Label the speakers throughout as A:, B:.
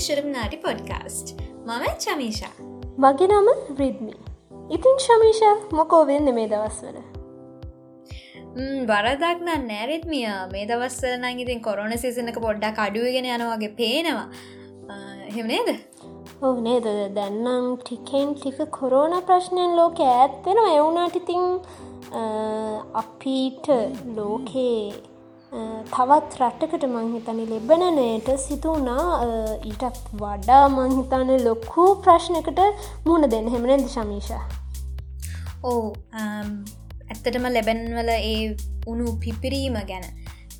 A: to ශුරම්නාටි podcast මම චමීෂා.
B: මගේ නම රිද්මි. ඉතින් ශමීෂා මොකෝ වෙන්න මේ දවස්වල?
A: වරදක් නම් නෑරිත්මිය මේ දවස්සල නං ඉතින් කොරන සිසනක පොඩ්ඩක් අඩුවගෙන යනවාගේ පේනවා. හෙමනේද
B: ඔව නේද? දැන්නම් ටිකෙන් ටික කොරෝණ ප්‍රශ්නයෙන් ලෝක ඇත්තෙන එවුනාට ඉතිං අපීට ලෝකේ තවත් රට්ටකට මංහිතනි ලෙබනනයට සිතුුණා ඊටත් වඩා මංහිතන ලොක්කු ප්‍රශ්නකට මුණ දෙන්න. හෙමනෙද ශමීෂ?
A: ඕ ඇත්තටම ලැබැන්වල ඒ උුණු පිපිරීම ගැන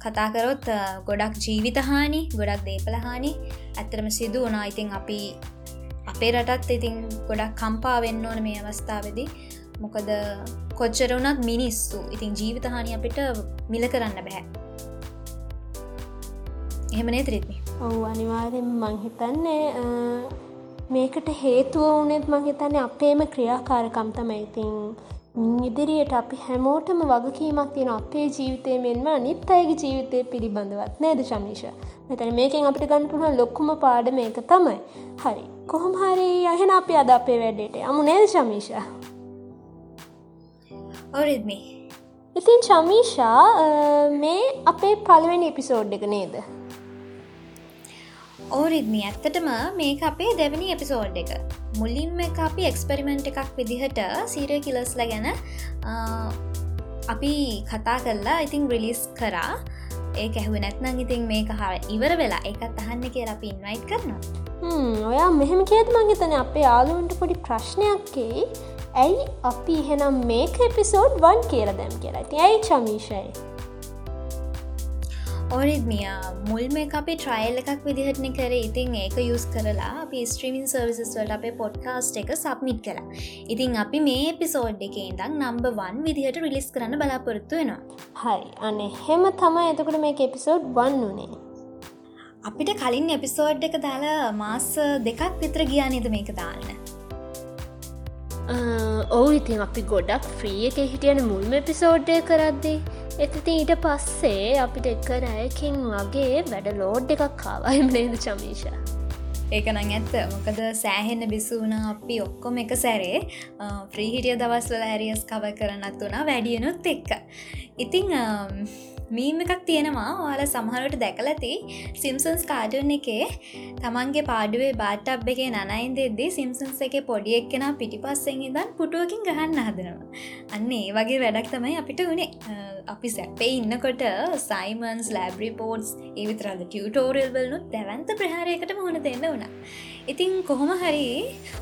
A: කතාකරොත් ගොඩක් ජීවිතහානි ගොඩක් දේපලහානි ඇත්තරම සිදු වනා ඉතින් අපි අපේ රටත් ඉතින් ගොඩක් කම්පා වෙන්න ඕන මේ අවස්ථාවදී. මොකද කොච්චරුනත් මිනිස්සු ඉතින් ජීවිතහානි අපිට මිල කරන්න බැහැ එහෙමනේ ත්‍රිත්මි
B: ඔවු අනිවාරෙන් මංහිතන්නේ මේකට හේතුව වනෙත් මහිතන්නේ අපේම ක්‍රියාකාරකම් තමයි. ඉතින් ඉදිරියට අපි හැමෝටම වගකීමක් තියෙන අපේ ජීවිතය මෙන්ම අනිත් අයගේ ජීවිතය පිළිබඳවත්. නේද ශමිෂ? මෙතන මේකෙන් අපිට ගන්න පුළුවන් ලොක්කුම පාඩ මේක තමයි. හරි. කොහොම හරි අහෙන අපි අද අපේ වැඩේට අමු නේද ශමිෂ?
A: ඔරිත්මි
B: ඉතින් ශමීෂා මේ අපේ පළවෙනි එපිසෝඩ් එක නේද
A: ඕරිද්මි ඇත්තටම මේක අපේ දෙවනි එපිසෝඩ් එක. මුලින්ම එක අපි එක්ස්පෙරිමෙන්ට් එකක් විදිහට සීරය කිලස්ල ගැන අපි කතා කරලා ඉතිං රිලිස් කරා. ඒ ඇහුව නැත්නං ඉතින් මේක හා ඉවර වෙලා එකත් අහන්න කියලා අපි ඉන්වයිට් කරනවා.
B: ඔයා මෙහෙම කියද මංගතන අපේ යාලුවන්ට පොඩි ප්‍රශ්නයක්කේ ඇයි අපි එහෙනම් මේක එපිසෝඩ් වන් කියල දැම් කියලා? ඇති ඇයි චමීෂයි?
A: ඕනිත්මිය මුල්ම අපි ට්‍රයිල් එකක් විදිහටන කර. ඉතින් ඒක යුස් කරලා අපි ස්ත්‍රීමින් සර්විසස් වලට අපේ පොඩ්කාස්ට් එක සබ්මිට් කලා ඉතින් අපි මේ එපිසෝඩ් එක ඉදම් නම්බ වන් විදිහට රිලිස් කරන්න බලාපොරොත්තු වෙනවා.
B: හරි. අන හෙම තමයි එතකට මේ එපිසෝඩ් වන් වනේ
A: අපිට කලින් එපිසෝඩ් එක දාලා මාස දෙකක් විතර ගියානේද මේක දාන්න?
B: ඕ ඉතින් අපි ගොඩක් ෆ්‍රිය එක හිටියන මුල්ම එපිසෝඩ්ඩය කරද්දී එතිති ඊට පස්සේ අපිට එක්ක රෑයකින් වගේ වැඩ ලෝඩ් එකක් කාවයිම නේද චමීෂ?
A: ඒකනං ඇත්ත. මොකද සෑහෙන්න බිසුවන අපි ඔක්කොම එක සැරේ. ෆ්‍රීහිටිය දවස්වල ඇරියස් කව කරනත් වනා වැඩියනුත් එක්ක. ඉතිං මීම එකක් තියෙනවා. ඔයාල සමහරට දැකලති සිම්සන්ස් කාඩුන් එකේ තමන්ගේ පාඩුවේ බාට්ටබ් එකේ නනයින් දෙද්දී සිම්සන්ස් එක පොඩි එක්කෙන පිටිපස්සෙන් ඉදන් පුටුවකින් ගහන්න හදනවා. අන්න ඒ වගේ වැඩක් තමයි අපිට වනේ අපි සැපේ ඉන්නකොට සයිමන්ස් ලෑබ්‍රි පෝට්ස් ඒවිතරද ටියටෝරියල් වලනුත් දැවන්ත ප්‍රහාරයකට මුහුණ දෙන්න වුණ ඉතින් කොහොම හරි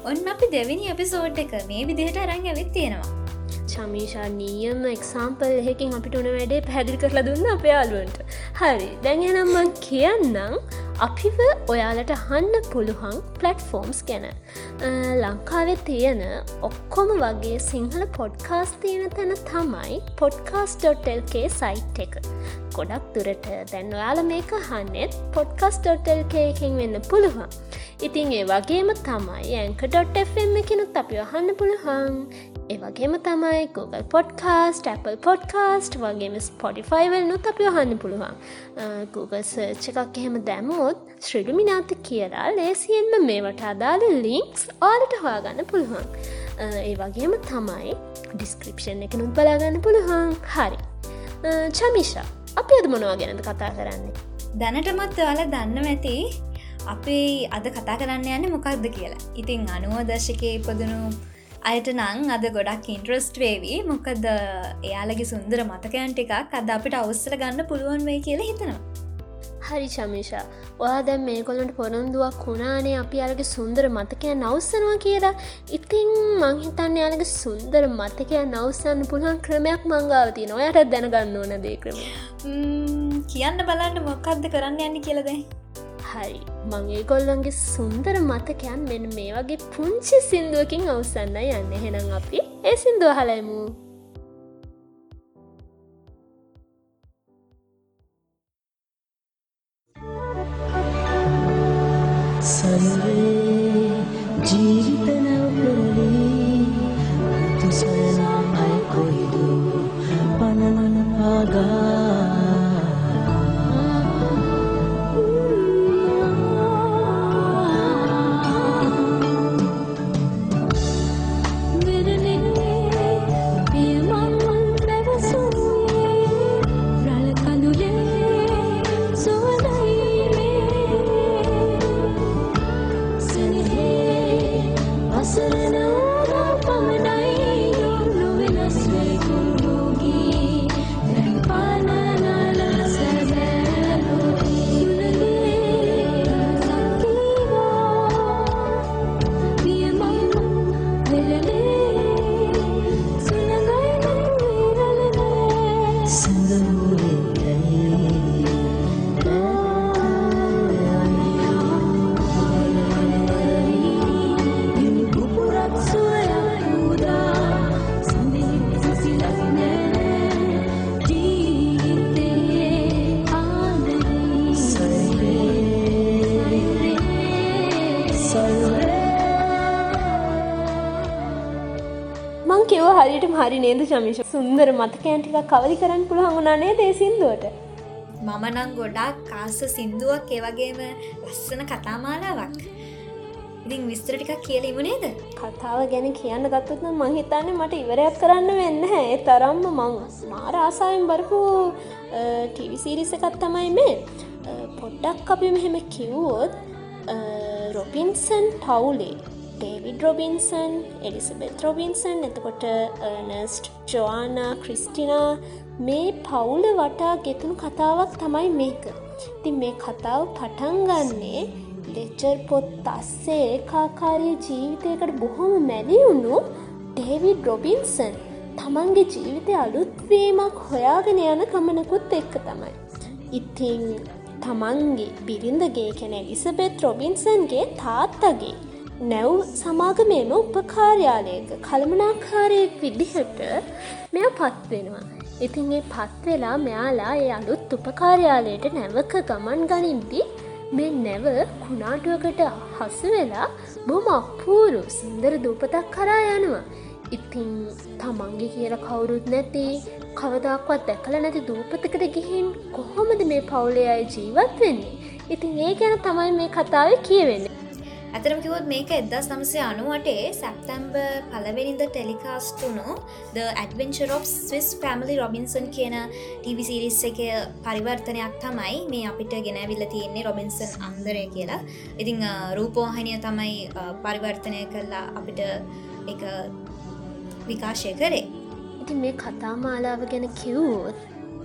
A: ඔන්න අපි දෙවිනි අපි සෝට් එක මේ විදිහට අරං ඇවිත් තියෙනවා.
B: චමීෂා නියම එක්සාම්පල් එහෙකින් අපිට උන වැඩේ පැදිලි කරලා දුන්න අපේ යාලුවන්ට හරි. දැඟනම්මන් කියන්නම් අපිව ඔයාලට හන්න පුළුවන් පලට්ෆෝම්ස් ගැන. ලංකාවෙ තියෙන ඔක්කොම වගේ සිංහල පොඩ්කාස් තියෙන තැන තමයි පොඩ්කාස්.ල්කේ සයිට් එක. ගොඩක් දුරට දැන් ඔයාල මේක හන්නෙත් පොඩ්කස්.ල්කයකින් වෙන්න පුළුවන්. ඉතින් ඒ වගේම තමයි ඇංක.ෆම් එකනුත් අපි අහන්න පුළුවන්. ඒවගේම තමයි Google පොඩ්කාස්ට Apple පොඩ්කාස්ට් වගේම ස්පොඩිෆයිවල් නොත් අපි අහන්න පුළුවන්. Google සර්ච් එකක් එහෙම දැමුවොත් ශ්‍රිඩමිනාත කියලා ලේසියෙන්ම මේවට අදාළ ලිංක්ස් ආලට හොයාගන්න පුළුවන්. ඒ වගේම තමයි ඩිස්ක්‍රපෂන් එක නුත් බලාගන්න පුළුවන්. හරි. චමිෂා අපි අද මොනවා ගැනද කතා කරන්නේ?
A: දැනටමත් ඔයාල දන්න ඇති අපේ අද කතා කරන්න යන්න මොකක්ද කියලා. ඉතින් අනුව දශකය ඉපදනු අයට නං අද ගොඩක් ඉන්ට්‍රස්ට් වේවී. මොකද එයාලගේ සුන්දර මතකයන්ට එකක් අද අපිට අවස්සර ගන්න පුළුවන් වේ කියලා හිතනවා.
B: හරි චමිෂා ඔයා දැම් මේ කොළට පොරොන්දුවක් වුණානේ අපි අරගේ සුන්දර මතකය නවස්සනවා කියලා. ඉතිං මංහිතන්න යාලගේ සුන්දර මතකය නවස්සන්න පුළුවන් ක්‍රමයක් මංගාවති නොයට දැනගන්න ඕන දේ ක්‍රම
A: කියන්න බලන්න මොකක්ද කරන්න යන්න කියලදයි
B: හරි. මගේ කොල්ලන්ගේ සුන්දර මතකයන් මෙන මේ වගේ පුංචි සින්දුවකින් අවසන්න යන්න. හෙනම් අපි ඒ සින්දුව හලයිමු सर्वे जीवित නේද චමිෂ සුන්දර මතකෑන්ටික කවදි කරන්න පුළුවන් වුණනේ දේ සිින්දුවට?
A: මම නං ගොඩක් කාස සින්දුවක් ඒවගේම ලස්සන කතාමාලාවක්. ඉතින් විස්තර ටිකක් කියලීමනේද
B: කතාව ගැන කියන්න ගත්තත් මහිතන්නේ මට ඉවරයක් කරන්න වෙන්න ඒ තරම්ම මං මාර ආසායෙන් බරපු ටිවිසිරිස එකත් තමයි මේ. පොඩ්ඩක් අපි මෙහෙම කිව්වොත් රොබින්සන් ටවුලේ ඩේවිඩ් රොබින්සන් එලිසබෙත් රොබින්සන් එතකොට නස්ට් ජෝානා ක්‍රිස්ටිනා මේ පවුල වටා ගෙතුණු කතාවක් තමයි මේක ති මේ කතාව පටන්ගන්නේ ලෙච්චර් පොත් අස්සේ ඒකාකාරී ජීවිතයකට බොහොම මැලිවුණු ඩේවිඩ් රොබින්සන් තමන්ගේ ජීවිතය අලුත්වීමක් හොයාගෙන යන කමනකුත් එක්ක තමයි. ඉතිං තමන්ගේ බිරිඳගේ කැන එලිසබෙත් රොබින්සන්ගේ තාත්තගේ නැව් සමාගමේම උපකාර්යාලයක කළමනාකාරයෙක් විදිහට මෙය පත්වෙනවා. ඉතින් ඒ පත්වෙලා මෙයාලා ඒ අලුත් උපකාර්යාලයට නැවක ගමන් ගනින්දී මේ නැව කුණාටුවකට හසු වෙලා බොම අපූරු සුන්දර දූපතක් කරා යනවා. ඉතින් තමන්ගේ කියල කවුරුත් නැති කවදක්වත් දැකල නැති දූපතකට ගිහින් කොහොමද මේ පවුලේ අය ජීවත් වෙන්නේ. ඉතින් ඒ ගැන තමයි මේ කතාව කියවෙන්න.
A: ඇතරම කිවොත් මේක එදස් නමසේ අනුවටේ සැප්තැම්බ පලවෙනිද ටෙලිකාස්ටුනු the adventure of Swiss family Robinson කියන ටවිසිරිස් එක පරිවර්තනයක් තමයි මේ අපිට ගෙනැවිල්ල තියෙන්නේ රොබින්සන් අන්දරය කියලා. ඉතිං රූපෝහනය තමයි පරිවර්තනය කරලා අපිට එක විකාශය කරේ.
B: ඉති මේ කතාමාලාව ගැන කිව්වොත්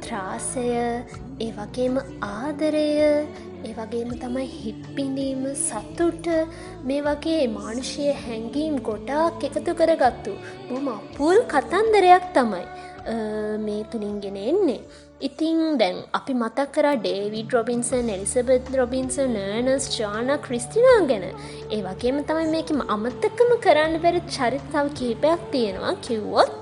B: ත්‍රාසය ඒ වගේම ආදරය ඒ වගේම තමයි හිට්පිඳීම සතුට මේ වගේ මානුෂය හැඟීම් ගොඩාක් එකතු කරගත්තු බොම අපූල් කතන්දරයක් තමයි මේ තුළින්ගෙන එන්නේ. ඉතිං දැන් අපි මතක් කර ඩේවිඩ් රොබින්සන් එලිසබෙත් රොබින්ස නර්නස් ජාන ක්‍රිස්ටිනා ගැන. ඒ වගේම තමයි මේකම අමත්තකම කරන්න බැරි චරිතාව කිහිපයක් තියෙනවා කිව්වොත්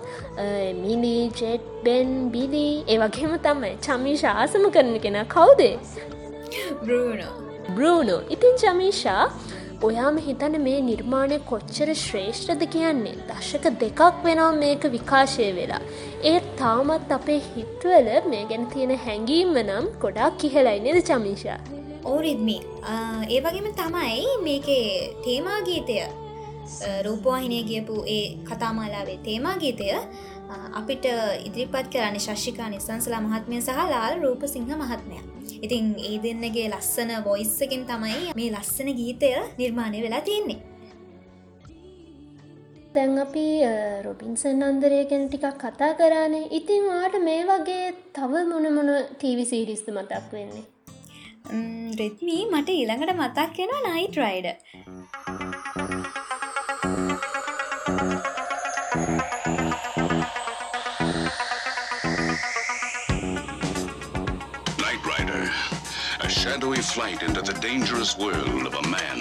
B: මිලි ජෙට් බෙන් බිලි ඒ වගේම තමයි චමිෂ ආසම කරන කෙන. කවුදේ?
A: බෘනෝ
B: ඉතින් චමීෂා ඔයාම හිතන මේ නිර්මාණය කොච්චර ශ්‍රේෂ්ඨද කියන්නේ දශක දෙකක් වෙනවා මේක විකාශය වෙලා. ඒ තාමත් අපේ හිත්වල මේ ගැන තියෙන හැඟීම්ම නම් ගොඩක් කිහෙලයි නෙද චමිෂා.
A: ඕරිද්මි ඒ වගේම තමයි මේකේ තේමාගීතය රූපවාහිනය ගියපු ඒ කතාමාලාවේ තේමාගීතය අපිට ඉදිරිපත් කරන්න ශෂිකා නිසංසලා මහත්මය සහ ලාල් රූප සිංහ මහත්මය. ඉතින් ඒ දෙන්නගේ ලස්සන වොයිස්සකින් තමයි මේ ලස්සන ගීතය නිර්මාණය වෙලා තියෙන්නේ.
B: තැන් අපි රොබින්සන් අන්දරය ගැන ටිකක් කතා කරානේ ඉතින් වාට මේ වගේ තව මොනමොන ටීවිසිරිස්තු මතක් වෙන්නේ.
A: රෙත්මී මට ඊළඟට මතක් වෙන Knight Rider.
C: Shadowy flight into the dangerous world of a man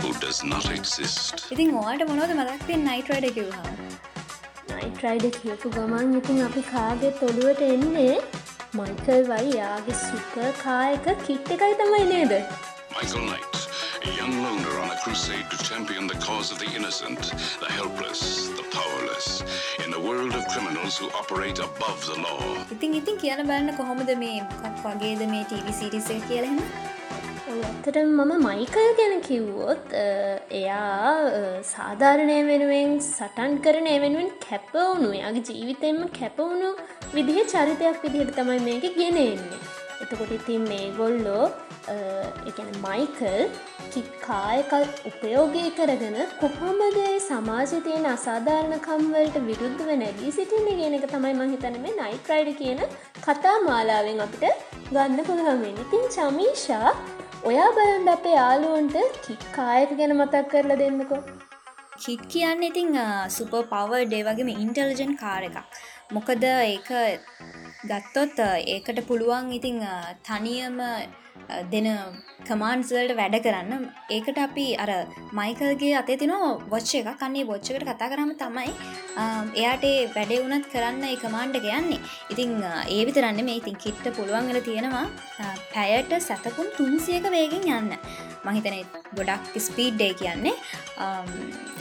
C: who does not exist.
A: ඉතින් ඕට මොනවද මදක්වෙන් නයිට්‍රයිඩ කිව්හා
B: නයිට්‍රයිඩ කියපු ගමන් ඉතින් අපි කාගේ තොළුවට එන්නේ මයිකල් වයි යාගේ සුප කායක කිට් එකයි තමයි නේද
C: Michael Knight, a young loner on a crusade to champion the cause of the innocent, the helpless, the powerless, in a world of criminals who operate above the law.
A: ඉතින් ඉතින් කියන බලන්න කොහොමද මේ මොකක් වගේද මේ ටීවි සිරිස කියලහෙම
B: ඇත්තට මම මයිකල් ගැන කිව්වොත් එයා සාධාරණය වෙනුවෙන් සටන් කරන වෙනුවෙන් කැපවුණු යාගේ ජීවිතෙන්ම කැපවුණු විදිහ චරිතයක් විදිහට තමයි මේක ගෙනෙන්නේ. එතකොට ඉතින් මේ ගොල්ලෝ එකන මයිකල් කික්කායකල් උපයෝගය කරගෙන කොහොමද සමාජ තියෙන අසාධාරණකම්වලට විරුද්ධව නැගී සිටින්න කියන එක තමයි මහිතන මේ නයිට්‍රයිඩ කියන කතා මාලාවෙන් අපිට ගන්න පුළුවන්වෙන් ඉතින් චමීෂා ඔයා බලන්ඩ අපේ යාලුවන්ට කික්කායක ගැන මතක් කරලා දෙන්නකෝ.
A: කිට් කියන්න ඉතිං සුප පවර් ඩේ වගේම ඉන්ටෙලිජන් කාර එකක්. මොකද ඒක ගත්තොත් ඒකට පුළුවන් ඉතිං තනියම දෙන කමාන්ස්වලට වැඩ කරන්න. ඒකට අපි අර මයිකල්ගේ අතේ තිනෝ වොච්ච එක කන්නේ බොච්චකට කතා කරම තමයි එයාට වැඩේ වුනත් කරන්න ඒ කමාන්්ඩ ගයන්නේ ඉතිං ඒ විතරන්න මේ ඉතින් කිට්ට පුළුවන්ගල තියෙනවා පැයට සැතකුම් තුන්සියක වේගෙන් යන්න. මහිතන ගොඩක් ස්පීඩ්ඩේ කියන්නේ.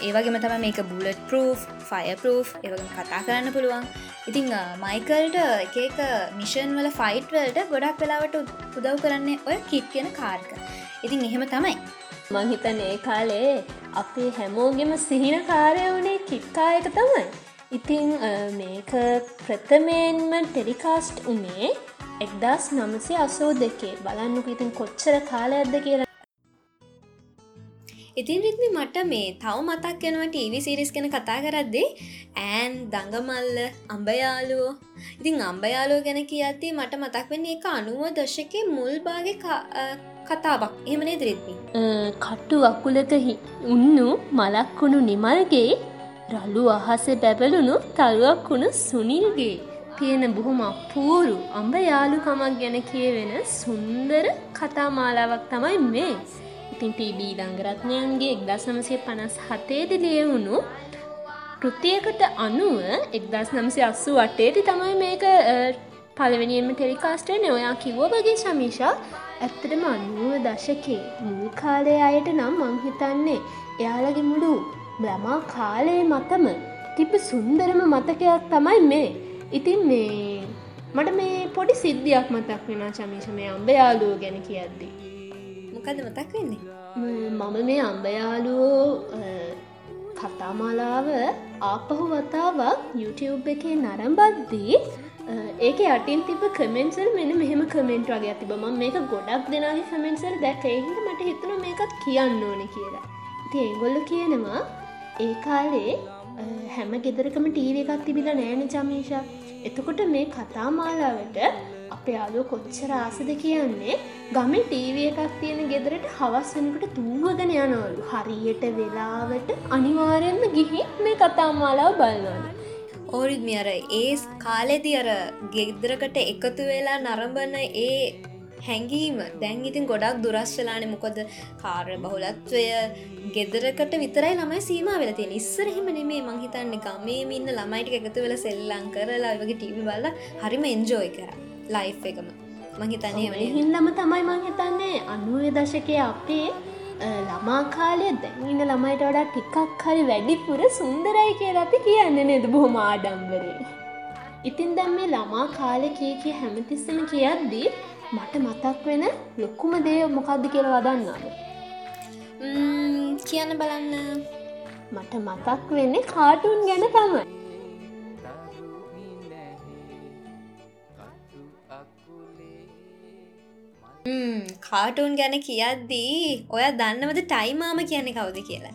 A: ඒවගේම තම මේක බුලට් පරෝ් ෆය පරෝ් ඒවගම කතා කරන්න පුළුවන්. ඉතිං මයිකල්ට එකක මිෂන් වල ෆයිට්වල්ට ගොඩක් වෙලාවට උදව් කරන්නේ ඔය කිට් කියන කාර්ක ඉතින් එහෙම තමයි.
B: මහිතන ඒ කාලේ අපේ හැමෝගෙම සිහින කාරය වනේ කිට්කායක තමයි. ඉතිං මේක ප්‍රථමයෙන්ම ටෙලිකාස්ට් උනේ එක්දස් නමසේ අසෝ දෙකේ. බලන්නක ඉතින් කොච්චර කාලයක්ද කියලා.
A: ඉතින් රිත්මි මට මේ තව මතක් යනවා ටීවි සිරිස් කෙන කතා කරද්දේ ඇන් දඟමල්ල අම්බයාලුවෝ ඉතින් අම්බයාලෝ ගැන කියත්තේ මට මතක් වෙන්නේ එක අනුව දශක මුල්බාග කතාවක්. එමනේ දරිත්මි
B: කට්ටු අකුලකහි උන්නු මලක්කුණු නිමල්ගේ රලු අහසේ බැබලුණු තරුවක් වුණු සුනිල්ගේ. තියෙන බොහොම අපූරු අම්බ යාලුකමක් ගැන කියවෙන සුන්දර කතා මාලාවක් තමයි මේ. ඉතින් ටීබී දංගරත්නයන්ගේ එක්දස් නමසේ පනස් හතේද ලියවුණු කෘතියකට අනුව එක්දස් නමසේ අස්සු වටේති තමයි මේක පලවෙනියම ටෙලිකාස්ටරන ඔයා කිව්ව වගේ ශමිෂා ඇත්තටම අනුව දශකේ මුල් කාලය අයට නම් මංහිතන්නේ එයාලගේ මුඩු බ්‍රමා කාලය මතම තිබ සුන්දරම මතකයක් තමයි මේ. ඉතින් මේ මට මේ පොඩි සිද්ධියක් මතක් වෙන චමිෂ මේ අම්බ යාලුව ගැන කියද්දී.
A: මොකද මතක් වෙන්නේ?
B: මම මේ අම්බයාලුවෝ කතාමාලාව ආපහු වතාවක් YouTube එකේ නරම්බද්දී ඒක අටින් තිබ කමෙන්සල් මෙන මෙහම කමෙන්ට් වගේ තිබ ම මේක ගොඩක් දෙනාගේ කමෙන්සල් දැක එහිට මට හිතුන මේකත් කියන්න ඕන කියලා. ති ඒගොල්ල කියනවා ඒ කාලේ හැම ගෙදරකම ටීව එකක් තිබිල නෑන චමීෂා එතකොට මේ කතාමාලාවට අපේ අලුව කොච්චර ආසද කියන්නේ? ගම ටීව එකක් තියෙන ගෙදරට හවස් වෙනකට තුවගෙන යනවලු. හරියට වෙලාවට අනිවාරයෙන්ම ගිහි මේ කතාමාලාව බලන්නවන
A: ඕරිත්මි අර ඒ කාලෙදි අර ගෙදරකට එකතු වෙලා නරඹන ඒ හැඟීම. දැන් ඉතින් ගොඩක් දුරස් වෙලාන. මොකොද කාර බහුලත්වය ගෙදරකට විතරයි ළමයි සීම වෙලති නිස්සරහෙම නෙමේ මංහිතන්න ගමේ ඉන්න ළමයිට එකතු වෙල සෙල්ලං කරලා වගේ ටීවි බල්ල හරිම එන්ජෝයි කර. ලයි් එකම මහිතනය
B: හින්දම තමයි මං හිතන්නේ අනුව දශකය අපේ ළමා කාලය දැන්ඉන්න ළමයිට වඩා ටිකක් හරි වැඩිපුර සුන්දරයි කිය අපි කියන්න නෙද බොහොම ආඩම්බරේ. ඉතින් දැම් මේ ළමා කාලෙ කිය කිය හැමතිස්සම කියද්දී මට මතක් වෙන ලොක්කුම දේ මොකක්ද කියල වදන්නාද.
A: කියන්න බලන්න
B: මට මතක් වෙන්නේ කාටුන් ගැන තමයි.
A: කාටුන් ගැන කියද්දී ඔය දන්නවද ටයිමාම කියන්නේ කවුද කියලා.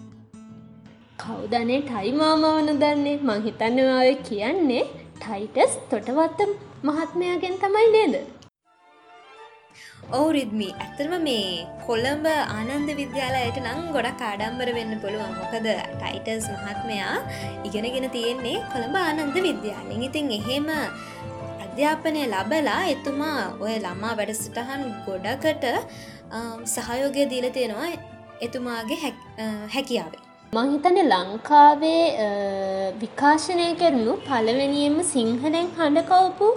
B: කවුදනේ ටයිමාමවන දන්නේ මංහිතන්න ඔය කියන්නේ ටයිටස් තොටවත්ත මහත්මයාගෙන් තමයි නේද.
A: ඔවු රිද්මි ඇතරම මේ කොළඹ ආනන්ද විද්‍යාලයට නං ගොඩක් ආඩම්බර වෙන්න පුළුවන් මොකද ටයිටස් මහත්මයා ඉගෙනගෙන තියෙන්නේ කොළඹ ආනන්ද විද්‍යාලෙන් ඉතින් එහෙම අධ්‍යාපනය ලබලා එතුමා ඔය ළමා වැඩසටහන් ගොඩකට සහයෝගය දීල තියෙනවා එතුමාගේ හැකියාවේ.
B: මංහිතන ලංකාවේ විකාශනය කරනු පළවෙනියෙන්ම සිංහලෙන් හඬකවපු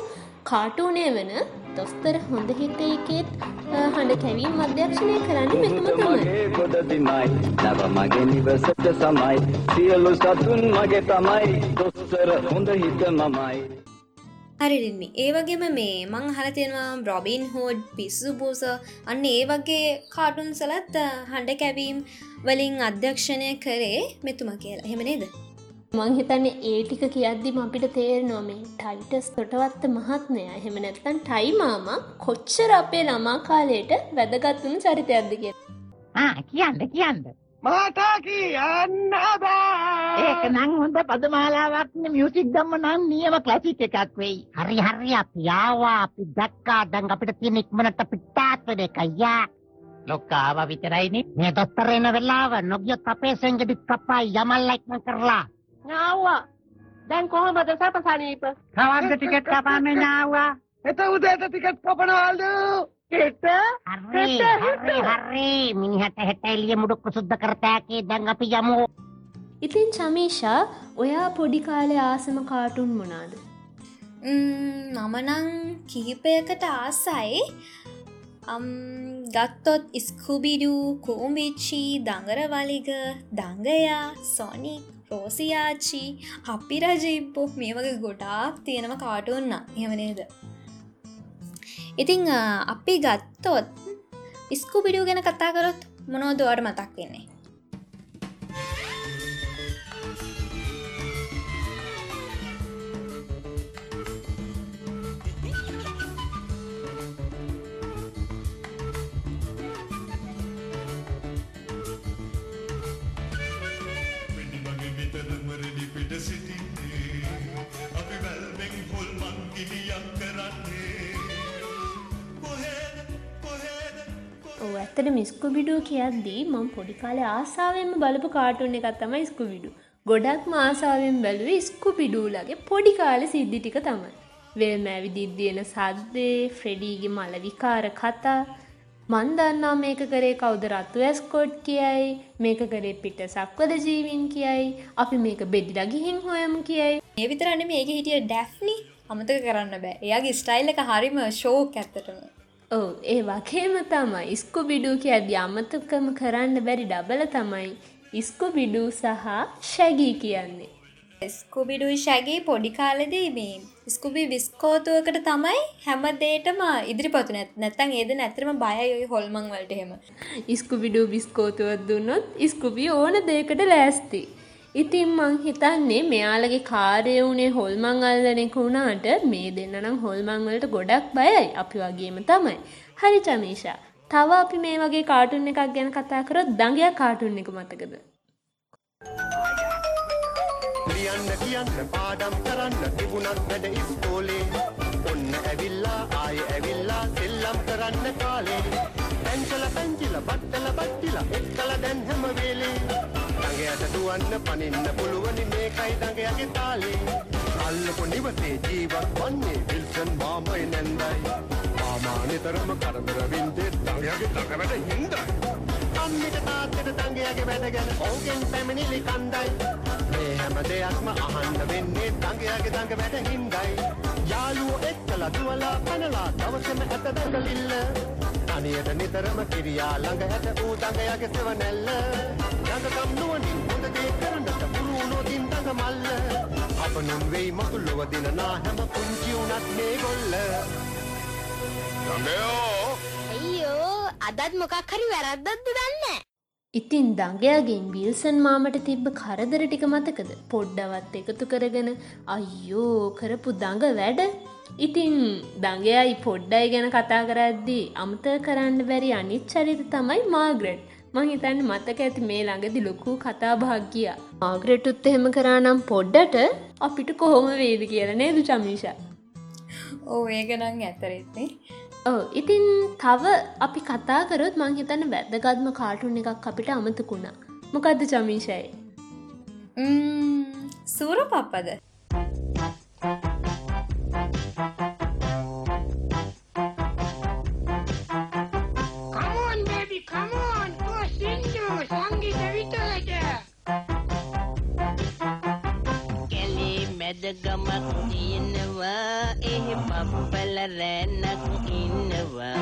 B: කාටූනය වන දොස්තර හොඳ හිතේකෙත් හඬ කැවීම් අධ්‍යක්ෂණය කරන්න මෙතුම තමයි.
D: ගොඩදිමයි නැව මගේ නිවසට සමයි සියලු සතුන් මගේ තමයි දොස්තර හොඳ හිත මමයි.
A: හරිරින්මි ඒ වගේම මේ මං හලතියෙනවා බ්‍රොබින් හෝඩ් පිස්සු බූස අන්න ඒ වගේ කාටුන් සලත් හඬ කැවීම් වලින් අධ්‍යක්ෂණය කරේ මෙතුම කියලා. හෙමනේද
B: මංහිතන්නේ ඒ ටික කියද්දිම අපිට තේරනවා මේ ටයිටස් තොටවත්ත මහත්මය. එහෙම නැත්තන් ටයිමාම කොච්චර අපේ ළමා කාලයට වැදගත්වුණු චරිතයක්ද කිය
E: කියන්න කියන්න
F: මට කියන්න බෑ
E: ඒක නං හොඳ පදමාලාවක්න මියසික් දම්ම නම් නියම කලසික් එකක් වෙයි. හරි හරි අපි ආවා අපි දැක්කා. දැන් අපිට තියෙන ඉක්මනට පිට්ටාත් වෙන එක අයියා ලොක්කාව විතරයිනේ මේ දොස්තර එන වෙලාව නොගියොත් අපේ සෙන්ගෙඩිත් කප්පයි යමල්ලා ඉක්මන් කරලා.
F: නාවා දැන් කොහොමද සැප සනීප?
E: කවද්ද ටිකට් කපන්නේ නාවා
F: එත උදේට ටිකට් කපනවලු හෙට?
E: හරි හරි හරි. මිනිහට හෙට එළිය මුඩුක්කු සුද්ධ කරතෑකේ දැන් අපි යමු.
B: ඉතින් චමීෂා ඔයා පොඩි කාලේ ආසම කාටුන් මොනාද
A: මම නං කිහිපයකට ආසයි. අම්, ගත්තොත් ස්කුබිඩු කෝම්බිච්චි දඟරවලිග දංගයා සොනික් රෝසියාචි අපි රජයිප්පෝ මේ වගේ ගොඩාක් තියෙනම කාටුන්න එහෙමනේද ඉතිං අ, අපි ගත්තොත් ස්කුබිඩියු ගැන කතා කරොත් මොනෝදවට මතක් වෙන්නේ?
B: ඇත්තට මිස්කුබිඩුව කියද්දී මං පොඩිකාලේ ආසාාවෙන්ම බලපු කාටුන් එකක් තමයි ස්කුවිඩු ගොඩක්ම ආසාාවෙන් බැලුවේ ස්කුපිඩූලගේ පොඩිකාල සිද්ධි ටික තමයි. වෙල් මැවි දිද්දියන සද්දේ ෆ්‍රෙඩීගේ මල විකාර කතා. මන් දන්නා මේක කරේ කවුද රත්තු ඇස්කෝට් කියයි මේක කරේ පිට සක්වද ජීවින් කියයි. අපි මේක බෙඩිලා ගිහින් හොයම කියයි.
A: ඒ විතරන්න මේක හිටිය ඩැෆ්නි අමතක කරන්න බෑ. එයාගේ ස්ටයිල් එක හරිම ෂෝක් ඇත්තටම.
B: ඔව් ඒ වගේම තමයි. ඉස්කුබිඩු කියද්දි අමතකම කරන්න බැරි ඩබල තමයි. ඉස්කුබිඩු සහ ශැගී කියන්නේ.
A: ස්කුබිඩුයි ශැගේ පොඩි කාලෙදී මේ ස්කුබි විස්කෝතුවකට තමයි හැම දේටම ඉදිරිපතු නැත් නැත්තන් ඒද නැතරම බයයි හොල්මං වලට හෙම
B: ඉස්කුබිඩු බිස්කෝතුවත් දුන්නොත් ඉස්කුබි ඕන දෙකට ලෑස්ති. ඉතින් මං හිතන්නේ මෙයාලගේ කාරය වුණේ හොල්මං අල්ලනෙක වුණාට මේ දෙන්න නම් හොල්මං වලට ගොඩක් බයයි අපි වගේම තමයි. හරි චමීෂා. තව අපි මේ වගේ කාටුන් එකක් ගැන කතා කරොත් දඟයක් කාටුන් එක මතකද.
G: ලියන්න කියන්න පාඩම් කරන්න තිබුණත් වැඩ ඉස්කෝලේ ඔන්න ඇවිල්ලා ආය ඇවිල්ලා සෙල්ලම් කරන්න කාලේ පැංචල පැංචිල බට්ටල බට්ටිල එක්කල දැන් හැම වේලේ දඟයට දුවන්න පනින්න පුළුවනි මේකයි දඟයගේ තාලේ. අල්ලපු නිවසේ ජීවත් වන්නේ විල්සන් මාමයි නැන්දයි. මාමා නිතරම කරදර වින්දේ දඟයගේ දඟ වැඩ හින්දයි. අම්මිට තාත්තට දඟයගේ වැඩ ගැන ඕගෙන් පැමිණිලි කණ්ඩයි. මේ හැම දෙයක්ම අහන්න වෙන්නේ දඟයාගේ දඟ වැඩ හින්දයි. යාළුවෝ එක්කලා දුවලා පැනලා දවසම ඇත දඟලිල්ල. අනියට නිතරම කිරියා ළඟ ඇත ඌ දඟයාගේ සෙවනැල්ල දඟකම් නුවනින් හොඳ දේ කරන්නට පුරුණෝදින් දඟ මල්ල අප නුන් වෙයි මකුල්ලොව දිනනා හැම පුංචි වුණත් මේ ගොල්ල.
C: දඟයෝ!
H: අයියෝ අදත් මොකක් හරි වැරද්දක්ද දන්නේ?
B: ඉතින් දඟයාගෙන් විල්සන් මාමට තිබ්බ කරදර ටික මතකද? පොඩ්ඩවත් එකතු කරගෙන අයියෝ කරපු දඟ වැඩ ඉතින් දඟයයි පොඩ්ඩයි ගැන කතා කරද්දී අමත කරන්න බැරි අනිත් චරිත තමයි මාග්‍රට්. මං හිතන්න මතක ඇති මේ ළඟදි ලොකු කතා භාග්ගිය මාග්‍රටුත් එහෙම කරනම් පොඩ්ඩට අපිට කොහොම වේද කියල නේද චමිෂා?
A: ඕ ඒක නං ඇතරෙත්නේ
B: ඔව් ඉතින් තව අපි කතා කරොත් මං හිතන්න වැදගත්ම කාටුන් එකක් අපිට අමතකුණා මොකක්ද චමීෂයි
A: සූර පප්පද
I: රැනක් ඉන්නවා.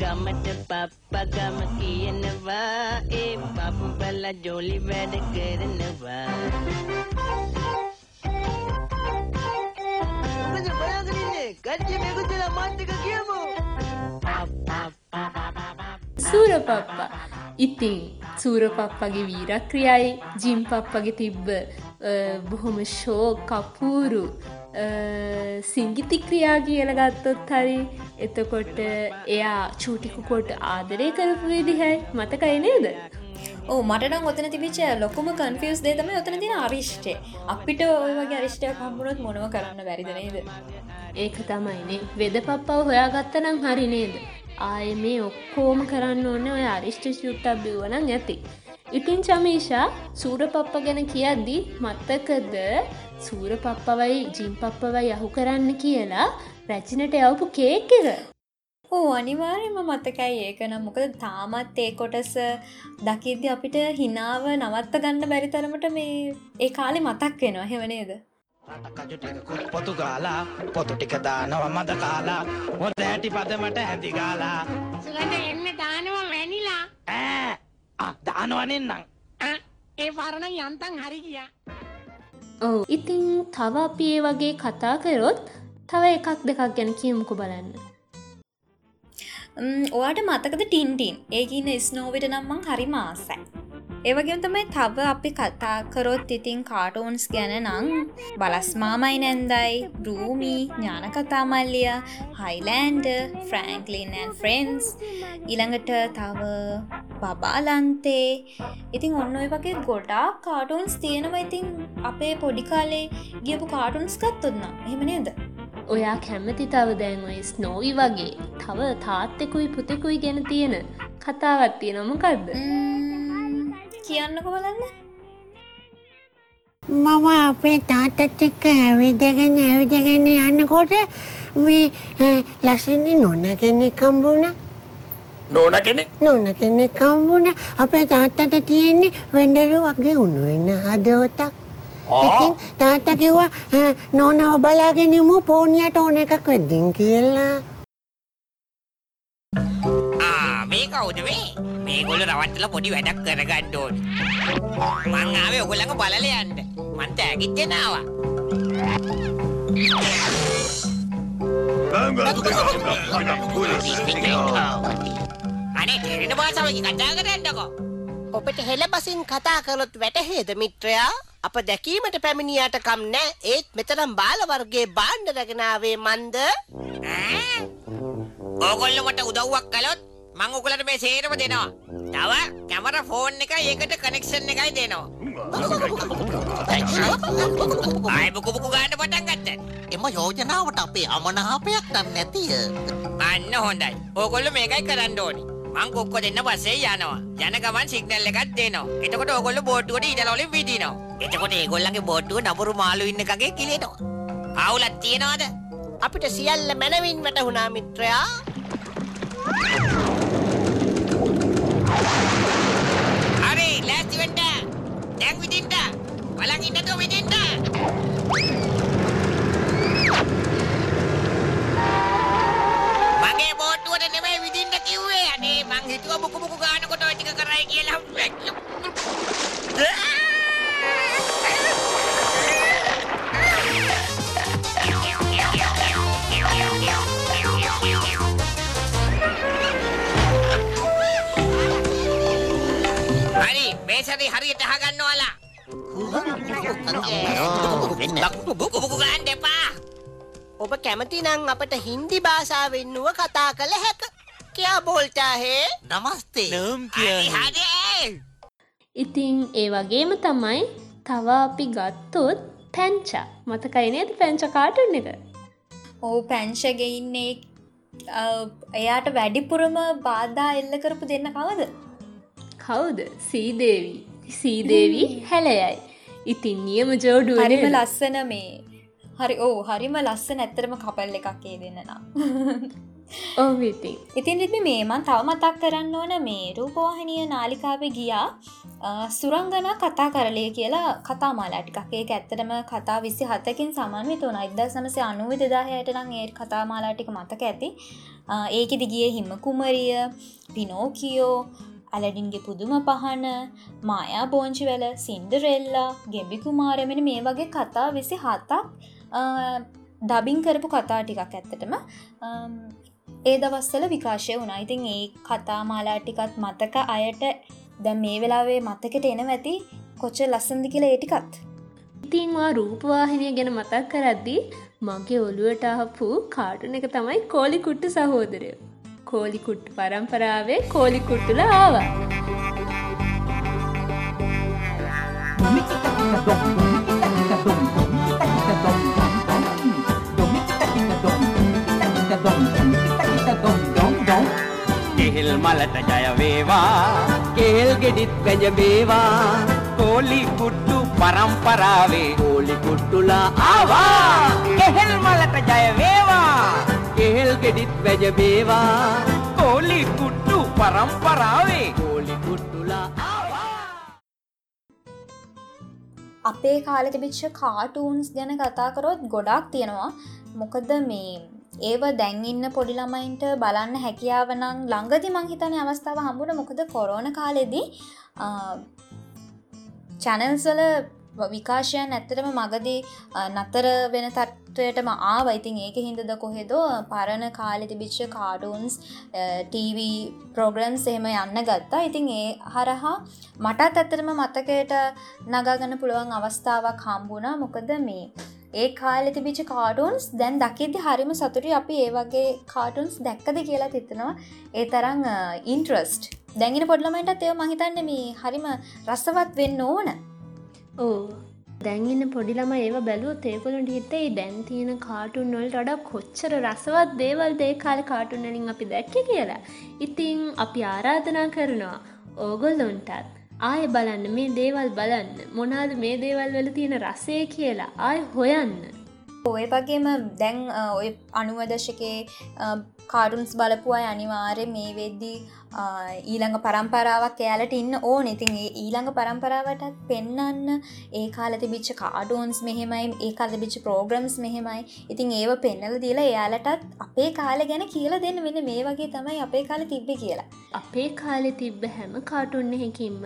I: ගමට පප්ප ගම කියනවා. ඒ පප්පල ජොලි වැඩ කරනවා. මොකද බලාගෙන ඉන්නේ කට්ටිය මේක දෙලා මාත් එක්ක කියමු.
B: සූරපප්පා. ඉතින් සූරපප්පගේ වීරක්‍රියයි ජිම් පප්පගේ තිබ්බ බොහොම ෂෝ කපූරු සිංගිති ක්‍රියා කියල ගත්තොත් හරි එතකොට එයා චූටිකුකොට ආදරය කරපු විදිහයි මතකයි නේද?
A: ඕ මටනම් ඔතන තිබිච ලොකුම කන්ෆියස් දේ තම ඔතන තින අරිෂ්ටය අපිට ඔය වගේ අරිෂ්ටය කම්බුණොත් මොනව කරන්න බැරිද නේද?
B: ඒක තමයිනේ වෙද පප්පව හොයාගත්තනම් හරි නේද? ආය මේ ඔක්කෝම කරන්න ඕන්න ඔය අරිෂ්ට ශුට්ටක් බිවනං ඇති. ඉතින් චමීෂා සූරපප්ප ගැන කියද්දී මත්තකද සූරපප්පවයි ජිම් පප්පවයි යහු කරන්න කියලා රැචිනට යවපු කේක් එක.
A: ඕ අනිවාර්යම මතකයි ඒකනම් මොකද තාමත් ඒ කොටස දකිද්දි අපිට හිනාව නවත්ත ගන්න බැරි තරමට මේ ඒ කාලෙ මතක් වෙනවා. හෙවනේද
I: පොතු ගාලා පොතු ටික දානවා මද කාලා හොඳ ඇටි පදමට හැදි ගාලා
F: සුගඳ එන්න දානවා වැනිලා
I: ඈ දානවනෙන්නම්
F: ඒ පරණ යන්තන් හරි ගියා
B: ඔව්. ඉතිං තව අපි ඒ වගේ කතා කරොත් තව එකක් දෙකක් ගැන කියමුකු බලන්න.
A: ඔයාට මතකද ටින්ටින් ඒකන්න ස්නෝවිට නම්මං හරි මාසයි ඒවගේම තමයි තව අපි කතා කරොත් ඉතින් කාටෝන්ස් ගැන නං බලස්මාමයි නැන්දයි බ්‍රූමි ඥානකතාමල්ලිය හයිලෑන්ඩ ෆ්‍රෑන්ක්ලින් ෆ්‍රෙන්න්ස් ඉළඟට තව බබාලන්තේ. ඉතින් ඔන්න ඔය වගේ ගොඩා කාටෝන්ස් තියෙනවා. ඉතින් අපේ පොඩිකාලේ ගියපු කාටුන්ස් ගත්තුන්න එහෙමනේද
B: ඔයා කැමති තව දැන් ඔය ස්නෝවි වගේ තව තාත්තෙකුයි පුතෙකුයි ගැන තියෙන කතාවත් තියෙනමකක්ද
A: කියන්නක බලන්න
J: මම අපේ තාතත් එක්ක ඇවිදගෙන ඇවිදගෙන යන්නකොට මේ ලස්සන නොන කෙනෙක් කම්බුණ
I: නෝන කෙනෙක්?
J: නොන කෙනෙක් කම්බුණ අපේ තාත්තට තියෙන්නේ වෙන්ඩරු වගේ උුණු වෙන්න හදවතක්. ඉතින් තාත්ත කිව්වා නෝනව බලාගෙනමු පෝනියට ඕන එකක් වෙද්දිින් කියලා.
K: මේ කවුද මේ මේගොල්ල රවට්ටල පොඩි වැඩක් කරගන්න ඕනි. මං ආවේ ඔයගොල්ලන්ව බලලා යන්න. මං තෑගිත් දෙනවා. අනේ තේරෙන භාෂාවකින් කතා කරන්නකෝ.
L: ඔබට හෙළබසින් කතා කළොත් වැටහේද මිත්‍රයා අප දැකීමට පැමිණියට කම් නෑ ඒත් මෙතරම් බාලවර්ගේ බාණ්ඩ රැගෙනාවේ මන්ද
K: ඕගොල්ලෝ මට උදව්වක් කළොත් මං ඔයගොල්ලන්ට මේ සේරම දෙනවා. තව කැමරා ෆෝන් එකයි ඒකට කනෙක්ෂන් එකයි දෙනවා. ආයි බුකු බුකු ගන්න පටන් ගත්තා.
L: එම යෝජනාවට අපේ අමනාපයක් නම් නැතිය.
K: අන්න හොඳයි. ඕගොල්ලෝ මේකයි කරන්න ඕනි. මං කොක්ක දෙන්න පස්සේ යනවා. යන ගමන් සිග්නල් එකක් දෙනවා. එතකොට ඕගොල්ලෝ බෝට්ටුවට ඊටල වලින් විදිනවා. එතකොට ඒගොල්ලන්ගේ බෝට්ටුව නපුරු මාළු ඉන්න එකගේ කිලෙනවා. අවුලක් තියනවද?
L: අපිට සියල්ල මැනවින් වැටහුණා මිත්‍රයා.
K: හරි
L: භාෂාවෙන් නුව කතා කළ හැක. කියා බෝල්ටා හේ.
I: නමස්තේ.
K: හරි හරි.
B: ඉතිං ඒ වගේම තමයි තව අපි ගත්තොත් පැංචා. මතකයි නේද පැංච කාටුන් එක?
A: ඕ පැංශගෙ ඉන්නේ එයාට වැඩිපුරම බාධා එල්ල කරපු දෙන්න කවද?
B: කවුද? සීදේවී. සීදේවී හැලයයි. ඉතින් නියම ජෝඩුව
A: හරිම ලස්සන මේ හරි ඕ හරිම ලස්සන ඇත්තරම කපල් එකක් ඒ දෙන්න නම්.
B: ඔව ඉතින්
A: ඉතින් රිදි මේමන් තව මතක් කරන්න ඕන මේ රූපවාහනය නාලිකාවේ ගියා. සුරංගන කතා කරලය කියලා කතා මාලා ටිකක්. ඒක ඇත්තටම කතා විසි හතකින් සමන්විත වන ඉද සමසය අනුව දෙදාහයට නම් ඒ කතා මාලා ටික මතක ඇති. ඒකෙදි ගිය හිම කුමරිය පිනෝකියෝ ඇලඩින්ගේ පුදුම පහන මායා බෝංචිවල සින්ඩරෙල්ලා ගෙබි කුමාරමෙන මේ වගේ කතා විසි හතක් ඩබින් කරපු කතා ටිකක් ඇත්තටම. ඒ දවස්සල විකාශය වුණා. ඉතින් ඒ කතා මාලා ටිකත් මතක අයට දැ මේ වෙලාවේ මතකට එන ඇති කොච්ච ලස්සන්දි කියලා ඒටිකත්
B: ඉතින්වා රූපවාහිනය ගැන මතක් කරද්දී මගේ ඔළුවට අහපු කාටුන එක තමයි කෝලිකුට්ට සහෝදරය. කෝලිකුට්ට පරම්පරාවේ කෝලිකුට්ටුල ආවා
D: කෙහෙල් මලට ජය වේවා. කෙහෙල් ගෙඩිත් වැජබේවා කෝලි කුට්ටු පරම්පරාවේ කෝලි කුට්ටුලා ආවා. කෙහෙල් මලට ජය වේවා.
M: කේල් ගෙඩිත් වැජබේවා කෝලි කුට්ටු පරම්පරාවේ කෝලි කුට්ටුලා
A: අපේ කාලෙ තිබිච්ච කාටූන්ස් ගැන කතාකරොත් ගොඩක් තියෙනවා. මොකද මේ ඒව දැන්ඉන්න පොඩි ළමයින්ට බලන්න හැකියාවනං ළඟදි මංහිතන අවස්ථාව හම්බුණ. මොකද කොරෝන කාලෙදී චැනල්සල විකාශයන් ඇත්තටම මගදී නතර වෙන තත්ත්වයටම ආවයිතින් ඒක හින්දද කොහෙදෝ පරණ කාලෙ තිබිච්ච කාඩුන්ස් TV ප්‍රෝග්‍රම්ස් එහෙම යන්න ගත්තා. ඉතින් ඒ හරහා මටත් ඇත්තරම මතකයට නගාගන්න පුළුවන් අවස්ථාවක් හම්බුණා. මොකද මේ ඒ කාලෙ තිබිච කාටුන්ස් දැන් දකිද්දි හරිම සතුටි අපි ඒ වගේ කාටුන්ස් දැක්කද කියලා තිත්තනවා ඒ තරං ඉන්ට්‍රස්ට් දැගෙන පොඩ්ලමයින්ට එය මහිතන්න මේ හරිම රස්සවත් වෙන්න ඕන.
B: ඕ දැන්ඉන්න පොඩිලම ඒව බැලුව තේකොලුන්ට හිතේ දැන් තියෙන කාටුන් වලට වඩා කොච්චර රසවත් දේවල් දේ කාල කාටුන්නලින් අපි දැක්ක කියලා. ඉතිං අපි ආරාධනා කරනවා ඕගොල්ලොන්ටත් ආය බලන්න මේ දේවල් බලන්න මොනාද මේ දේවල් වල තියෙන රසේ කියලා ආය හොයන්න.
A: ඔය වගේම දැන් ඔය අනුවදශකේ කාඩුන්ස් බලපුවා අනිවාරය මේ වෙද්දී ඊළඟ පරම්පරාවක් එයාලට ඉන්න ඕන. ඉතින් ඊළඟ පරම්පරාවටත් පෙන්නන්න ඒ කාල තිබිච්ච කාඩෝන්ස් මෙහෙමයි ඒ කාල තිබිච්ච ප්‍රෝග්‍රම්ස් මෙහෙමයි. ඉතින් ඒව පෙන්නල දීලා එයාලටත් අපේ කාල ගැන කියලා දෙන්න. වෙන මේ වගේ තමයි අපේ කාල තිබ්බ කියලා.
B: අපේ කාලෙ තිබ්බ හැම කාටුන්න හැකින්ම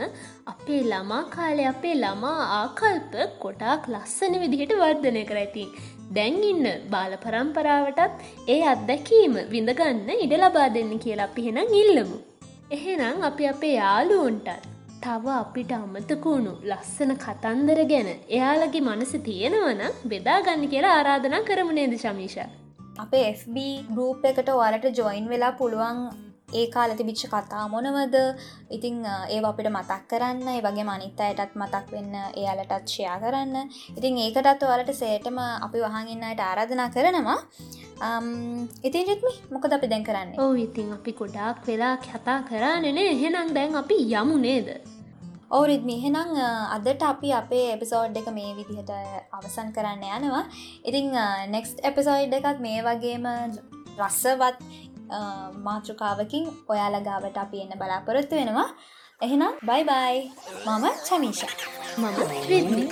B: අපේ ළමා කාලය අපේ ළමා ආකල්ප කොටාක් ලස්සන විදිහට වර්ධනය කර ඇති දැන් ඉන්න බාල පරම්පරාවටත් ඒ අත්දැකීම විඳගන්න ඉඩ ලබා දෙන්න කියලා අපි හෙනම් ඉල්ලමු. එහෙනම් අපි අපේ යාලුවන්ටත් තව අපිට අමතකුණු ලස්සන කතන්දර ගැන එයාලගේ මනස තියෙනවන බෙදාගන්න කියලා ආරාධනා කරමුණේද ශමීෂ.
A: අපේ FB ගරූප් එකට ඔයාලට ජොයින් වෙලා පුළුවන් ඒ කාල තිබිච්ච කතා මොනවද? ඉතිං ඒ අපිට මතක් කරන්න. ඒ වගේ මනිත් අයටත් මතක් වෙන්න එයාලටත් ෂයා කරන්න. ඉතින් ඒකටත් ඔයාලට සේටම අපි වහගන්නයට ආරාධනා කරනවා. ඉතින් රිත්මි මොකද අපි දැන් කරන්න?
B: ඕ ඉතින් අපි ගොඩාක් වෙලා කතා කරන්නනේ එහෙනම් දැන් අපි යමු නේද?
A: ඕරිත්මි එහෙනම් අදට අපි අපේ එපිසෝඩ් එක මේ විදිහට අවසන් කරන්න යනවා. ඉතිං නෙක්ස්ට එපිසෝයිඩ් එකත් මේ වගේම රස්සවත් මාතෘකාවකින් ඔයාල ගාවට අපි එන්න බලාපොරොත්තු වෙනවා. එහෙනම් බයි බයි මම චමීෂ.
B: මම රිද්මි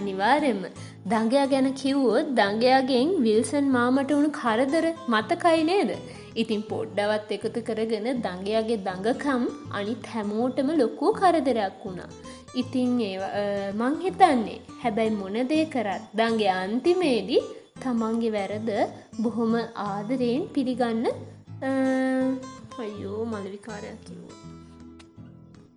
B: අනිවාරෙන්ම දඟයා ගැන කිව්වොත් දඟයාගෙන් විල්සන් මාමට වුණු කරදර මතකයි නේද. ඉතින් පොඩ්ඩවත් එකතු කරගෙන දඟයාගේ දඟකම් අනිත් හැමෝටම ලොකූ කරදරයක් වුණා. ඉතින් ඒ මං හිතන්නේ හැබැයි මොනදේ කරත් දගේ අන්තිමේදී තමන්ගේ වැරද බොහොම ආදරයෙන් පිළිගන්න අයෝ මලවිකාරයක් කිව්වා.